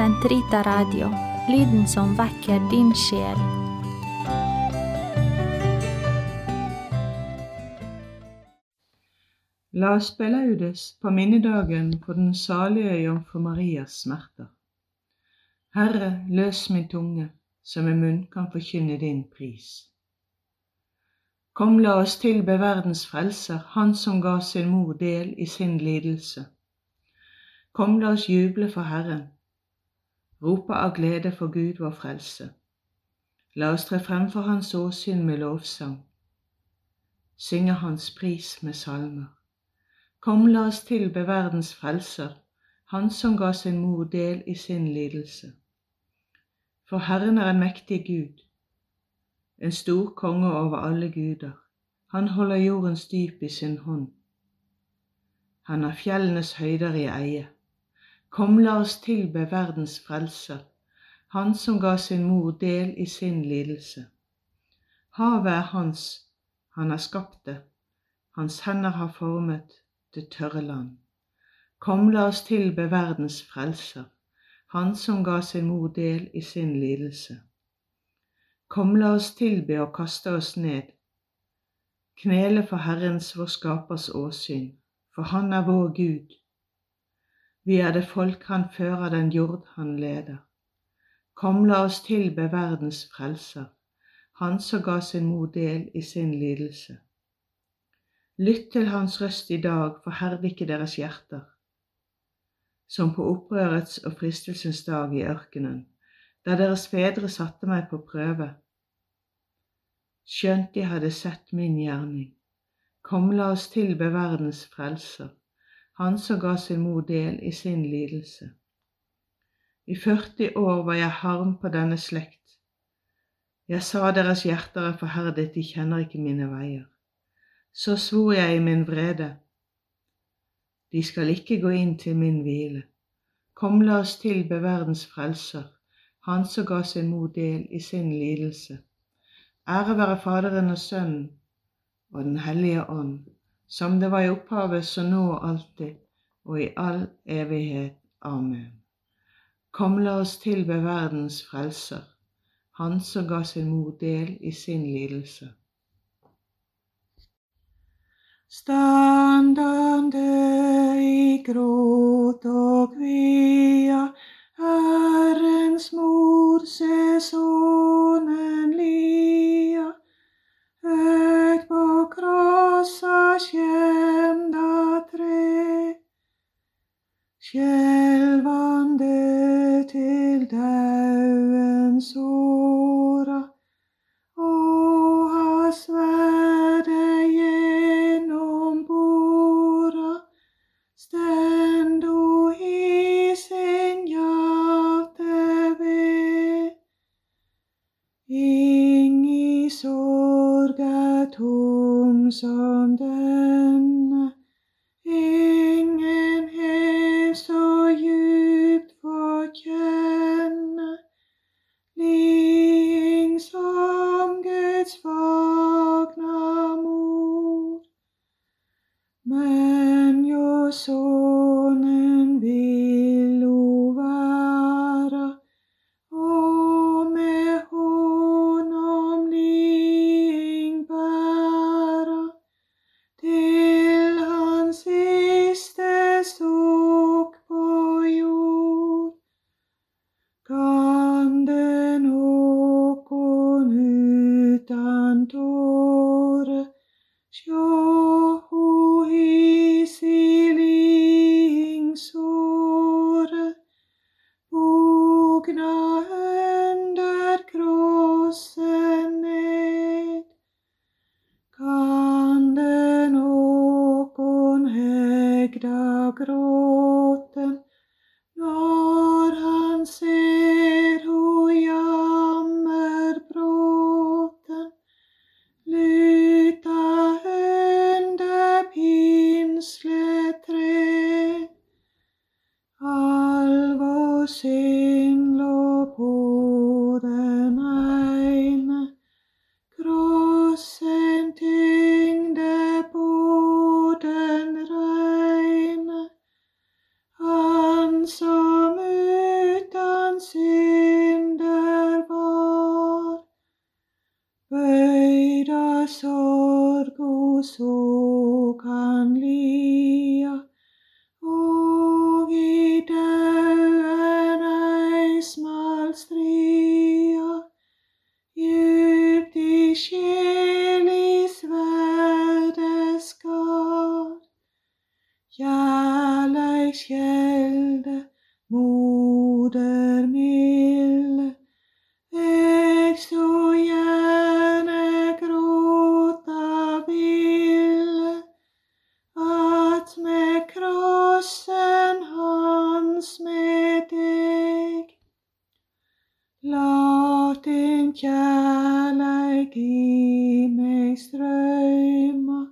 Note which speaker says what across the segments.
Speaker 1: Sentrita Radio, lyden som vekker din sjel.
Speaker 2: La oss belaudes på minnedagen for den salige jomfru Marias smerter. Herre, løs min tunge, så med munn kan forkynne din pris. Kom, la oss tilbe verdens frelser, Han som ga sin mor del i sin lidelse. Kom, la oss juble for Herren, rope av glede for Gud vår frelse. La oss tre frem for Hans åsyn med lovsang, synge Hans pris med salmer. Kom, la oss tilbe verdens frelser, Han som ga sin mor del i sin lidelse. For Herren er en mektig Gud, en stor konge over alle guder. Han holder jordens dyp i sin hånd. Han har fjellenes høyder i eie. Kom, la oss tilbe verdens frelser, Han som ga sin mor del i sin lidelse. Havet er hans, han har skapt det, hans hender har formet det tørre land. Kom, la oss tilbe verdens frelser, Han som ga sin mor del i sin lidelse. Kom, la oss tilbe og kaste oss ned, knele for Herrens vår Skapers åsyn, for Han er vår Gud vi er det folk han fører, den jord han leder. Kom, la oss tilbe verdens frelser, Han som ga sin mor del i sin lidelse. Lytt til hans røst i dag, forherd ikke deres hjerter. Som på opprørets og fristelsens dag i ørkenen, da deres fedre satte meg på prøve. Skjønt de hadde sett min gjerning. Kom, la oss tilbe verdens frelser han som ga sin mor del i sin lidelse. I 40 år var jeg harm på denne slekt. Jeg sa deres hjerter er forherdet, de kjenner ikke mine veier. Så svor jeg i min vrede. De skal ikke gå inn til min hvile. Kom, la oss tilbe verdens frelser, Han som ga sin mor del i sin lidelse. Ære være Faderen og Sønnen og Den hellige ånd som det var i opphavet, så nå og alltid, og i all evighet. Amen. Kom, la oss tilbe verdens frelser, Han som ga sin mor del i sin lidelse.
Speaker 3: Standande i gråt og kvia, Herrens mor se sonen lia, høgt på krossa skjemda tre, skjelvande til sonen vil ho være, og med honom ling bæra, til hans siste sukk på jord. Kan det nokon utan tåre din kjærleik i meg strøyma,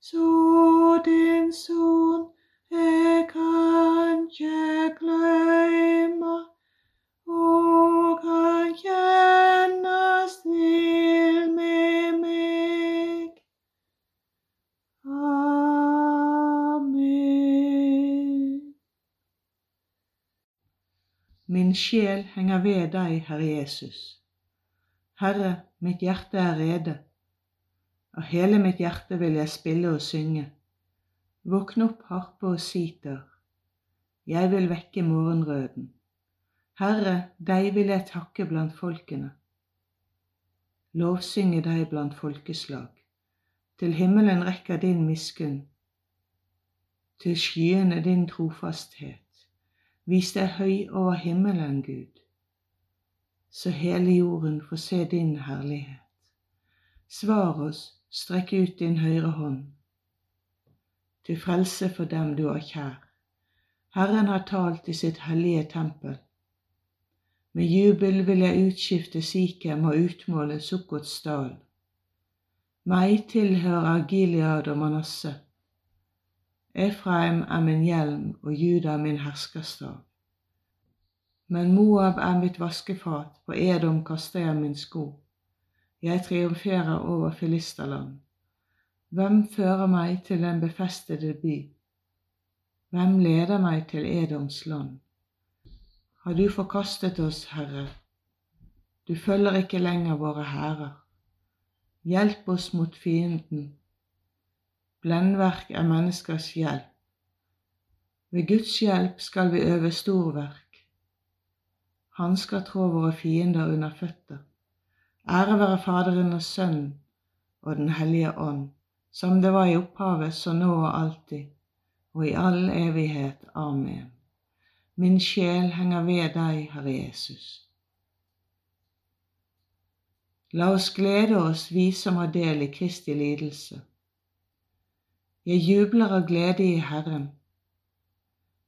Speaker 3: så din son eg kan ikkje gløyma, og kan kjennast til med meg. Amen.
Speaker 2: Min sjel henger ved deg, Herre Jesus. Herre, mitt hjerte er rede. Av hele mitt hjerte vil jeg spille og synge. Våkn opp, harpe og siter. Jeg vil vekke morgenrøden. Herre, deg vil jeg takke blant folkene. Lovsynge deg blant folkeslag. Til himmelen rekker din miskunn. Til skyene din trofasthet. Vis deg høy over himmelen, Gud, så hele jorden får se din herlighet. Svar oss, strekk ut din høyre hånd, til frelse for dem du har kjær. Herren har talt i sitt hellige tempel. Med jubel vil jeg utskifte Sikhem og utmåle Sukkots dal. Meg tilhører Gilead og Manasseh. Efraim er min hjelm og Juda min herskerstav. Men Moab er mitt vaskefat, på Edom kaster jeg min sko. Jeg triumferer over filisterland. Hvem fører meg til den befestede by? Hvem leder meg til Edoms land? Har du forkastet oss, Herre? Du følger ikke lenger våre hærer. Hjelp oss mot fienden. Blendverk er menneskers hjelp. Ved Guds hjelp skal vi øve storverk. Han skal trå våre fiender under føtter. Ære være Faderen og Sønnen og Den hellige ånd, som det var i opphavet, så nå og alltid, og i all evighet. Amen. Min sjel henger ved deg, Herre Jesus. La oss glede oss, vi som har del i Kristi lidelse. Jeg jubler av glede i Herren.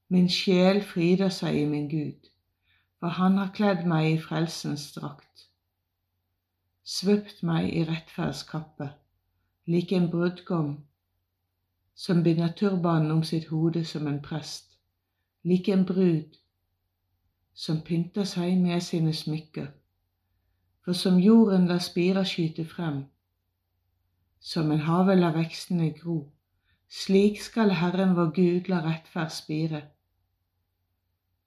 Speaker 2: Min sjel fryder seg i min Gud, for Han har kledd meg i frelsens drakt, svøpt meg i rettferdskappe, lik en brudgom som binder turbanen om sitt hode som en prest, lik en brud som pynter seg med sine smykker. For som jorden lar spirer skyte frem, som en hage lar vekstene gro, slik skal Herren vår Gud la rettferd spire,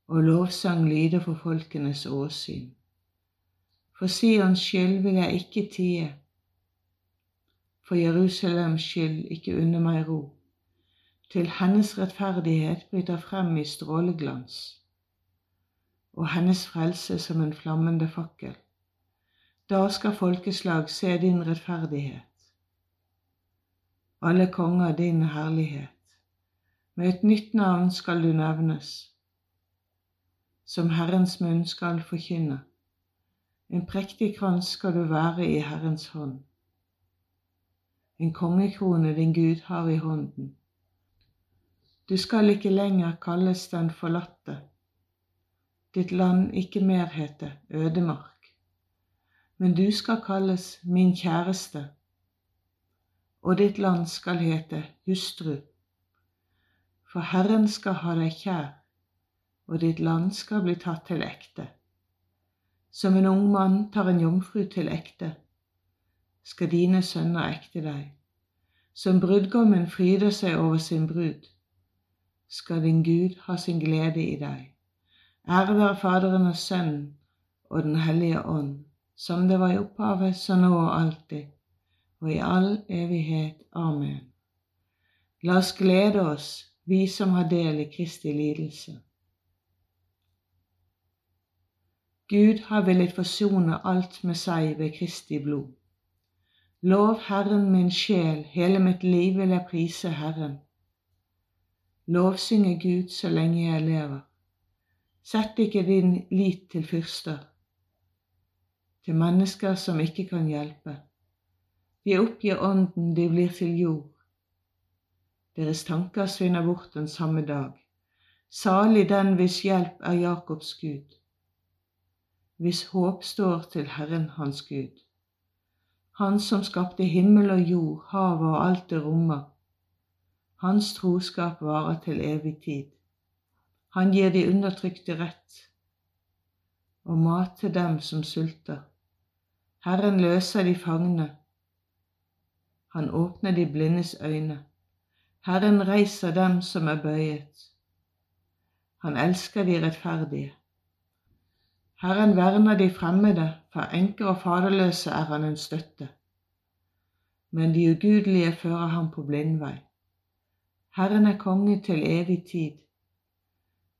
Speaker 2: og lovsang lyder for folkenes åsyn. For Sions skyld vil jeg ikke tie, for Jerusalems skyld ikke unne meg ro, til hennes rettferdighet bryter frem i stråleglans, og hennes frelse som en flammende fakkel. Da skal folkeslag se din rettferdighet alle konger din herlighet. Med et nytt navn skal du nevnes, som Herrens munn skal forkynne. En prektig krans skal du være i Herrens hånd. En kongekrone din Gud har i hånden. Du skal ikke lenger kalles den forlatte, ditt land ikke mer hete ødemark, men du skal kalles min kjæreste og ditt land skal hete hustru. For Herren skal ha deg kjær, og ditt land skal bli tatt til ekte. Som en ung mann tar en jomfru til ekte, skal dine sønner ekte deg. Som brudgommen fryder seg over sin brud, skal din Gud ha sin glede i deg. Ære være Faderen og Sønnen og Den hellige ånd, som det var i opphavet, så nå og alltid og i all evighet. Amen. La oss glede oss, vi som har del i Kristi lidelse. Gud har villet forsone alt med seg ved Kristi blod. Lov Herren min sjel, hele mitt liv vil jeg prise Herren. lovsynge Gud så lenge jeg lever. Sett ikke din lit til fyrster, til mennesker som ikke kan hjelpe. De oppgir ånden, de blir til jord. Deres tanker svinner bort den samme dag. Salig den hvis hjelp er Jakobs Gud, hvis håp står til Herren hans Gud. Han som skapte himmel og jord, havet og alt det rommer. Hans troskap varer til evig tid. Han gir de undertrykte rett og mat til dem som sulter. Herren løser de fangne. Han åpner de blindes øyne. Herren reiser dem som er bøyet. Han elsker de rettferdige. Herren verner de fremmede, for enker og faderløse er han en støtte. Men de ugudelige fører ham på blindvei. Herren er konge til evig tid.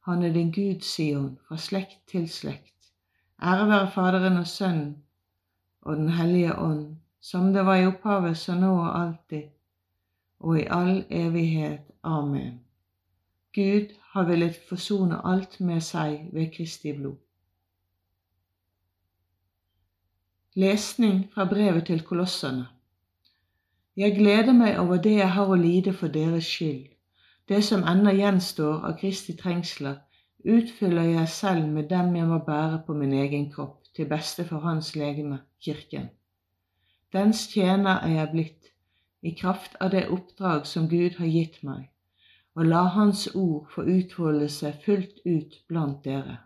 Speaker 2: Han er din Gud, Sion, fra slekt til slekt. Ære være Faderen og Sønnen og Den hellige ånd, som det var i opphavet, så nå og alltid, og i all evighet. Amen. Gud har villet forsone alt med seg ved Kristi blod. Lesning fra brevet til kolosserne. Jeg gleder meg over det jeg har å lide for deres skyld. Det som ennå gjenstår av Kristi trengsler, utfyller jeg selv med dem jeg må bære på min egen kropp, til beste for Hans legeme, Kirken. Dens tjener er jeg blitt, i kraft av det oppdrag som Gud har gitt meg, og la Hans ord få utfolde seg fullt ut blant dere.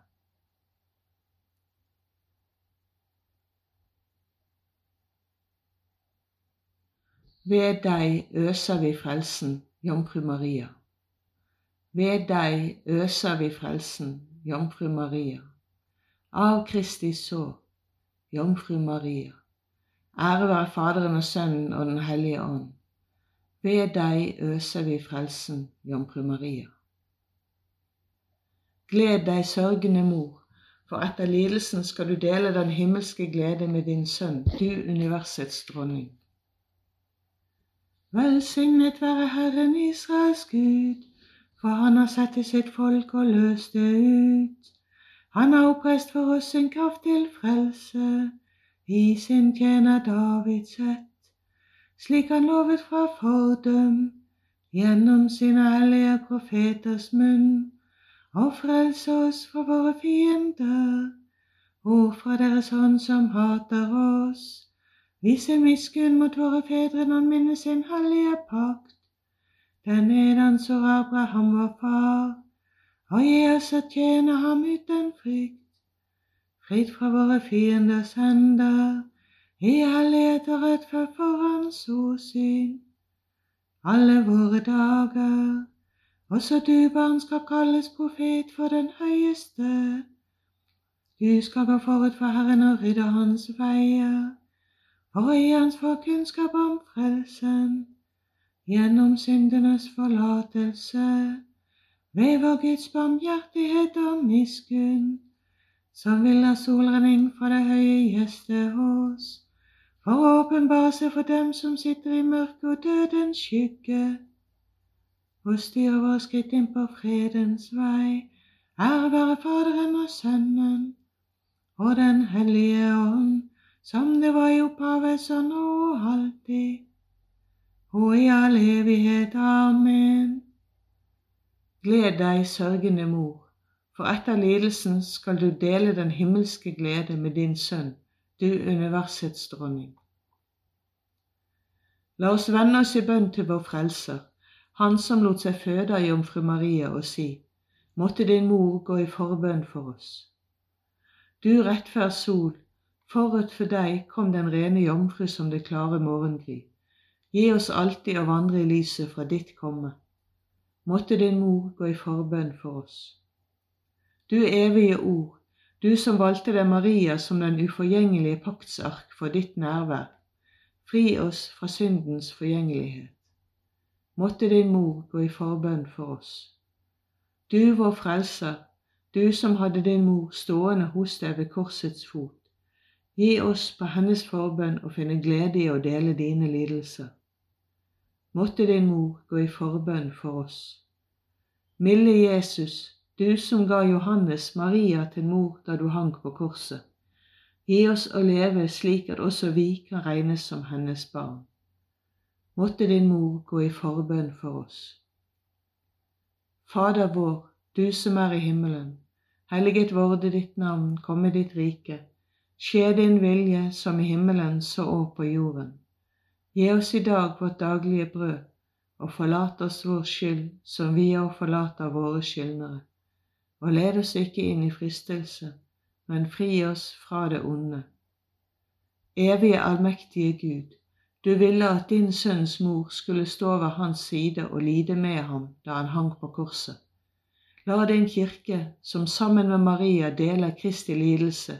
Speaker 2: Ved deg øser vi frelsen, Jomfru Maria. Ved deg øser vi frelsen, Jomfru Maria. Av Kristi sår, Jomfru Maria. Ære være Faderen og Sønnen og Den hellige ånd. Ved deg øser vi frelsen, Jomfru Maria. Gled deg, sørgende mor, for etter lidelsen skal du dele den himmelske glede med din sønn, du universets dronning. Velsignet være Herren Israels Gud, for han har sett til sitt folk og løst det ut. Han har oppreist for oss sin kraft til frelse i sin tjener Davids ett, slik han lovet fra fordum gjennom sine hellige profeters munn, og frelse oss fra våre fiender og fra deres hånd som hater oss Vise miskunn mot våre fedre når han minner sin hellige pakt, den edanser Abraham vår far, og gi oss å tjene ham uten frykt, fritt fra våre fienders hender, i hellighet og rettferd for hans åsyn, alle våre dager. Også du, barn, skal kalles profet for den høyeste. Du skal gå forut for Herren og rydde hans veier for å gi hans få kunnskap om frelsen gjennom syndenes forlatelse ved vår Guds barmhjertighet og miskunn, som vil ha solrenning fra det høye gjeste hos, for å åpenbare seg for dem som sitter i mørket og dødens skygge, og styre våre skritt inn på fredens vei. Ære være Faderen og Sønnen og Den hellige ånd som det var i opphavet, så nå og alltid, og i all evighet. Amen. Gled deg, sørgende mor, for etter lidelsen skal du dele den himmelske glede med din sønn, du universets dronning. La oss vende oss i bønn til vår Frelser, Han som lot seg føde av jomfru Maria, og si, måtte din mor gå i forbønn for oss. Du rettferd sol, Forut for deg kom den rene jomfru som det klare morgengry. Gi oss alltid å vandre i lyset fra ditt komme. Måtte din mor gå i forbønn for oss. Du evige ord, du som valgte deg Maria som den uforgjengelige paktsark for ditt nærvær, fri oss fra syndens forgjengelighet. Måtte din mor gå i forbønn for oss. Du vår frelser, du som hadde din mor stående hos deg ved korsets fot, Gi oss på hennes forbønn å finne glede i å dele dine lidelser. Måtte din mor gå i forbønn for oss. Milde Jesus, du som ga Johannes Maria til mor da du hang på korset. Gi oss å leve slik at også vi kan regnes som hennes barn. Måtte din mor gå i forbønn for oss. Fader vår, du som er i himmelen. Helliget vorde ditt navn, komme ditt rike. Skje din vilje som i himmelen så òg på jorden. Gi oss i dag vårt daglige brød, og forlat oss vår skyld som vi òg forlater våre skyldnere. Og led oss ikke inn i fristelse, men fri oss fra det onde. Evige allmektige Gud, du ville at din sønns mor skulle stå ved hans side og lide med ham da han hang på korset. La din kirke, som sammen med Maria deler Kristi lidelse,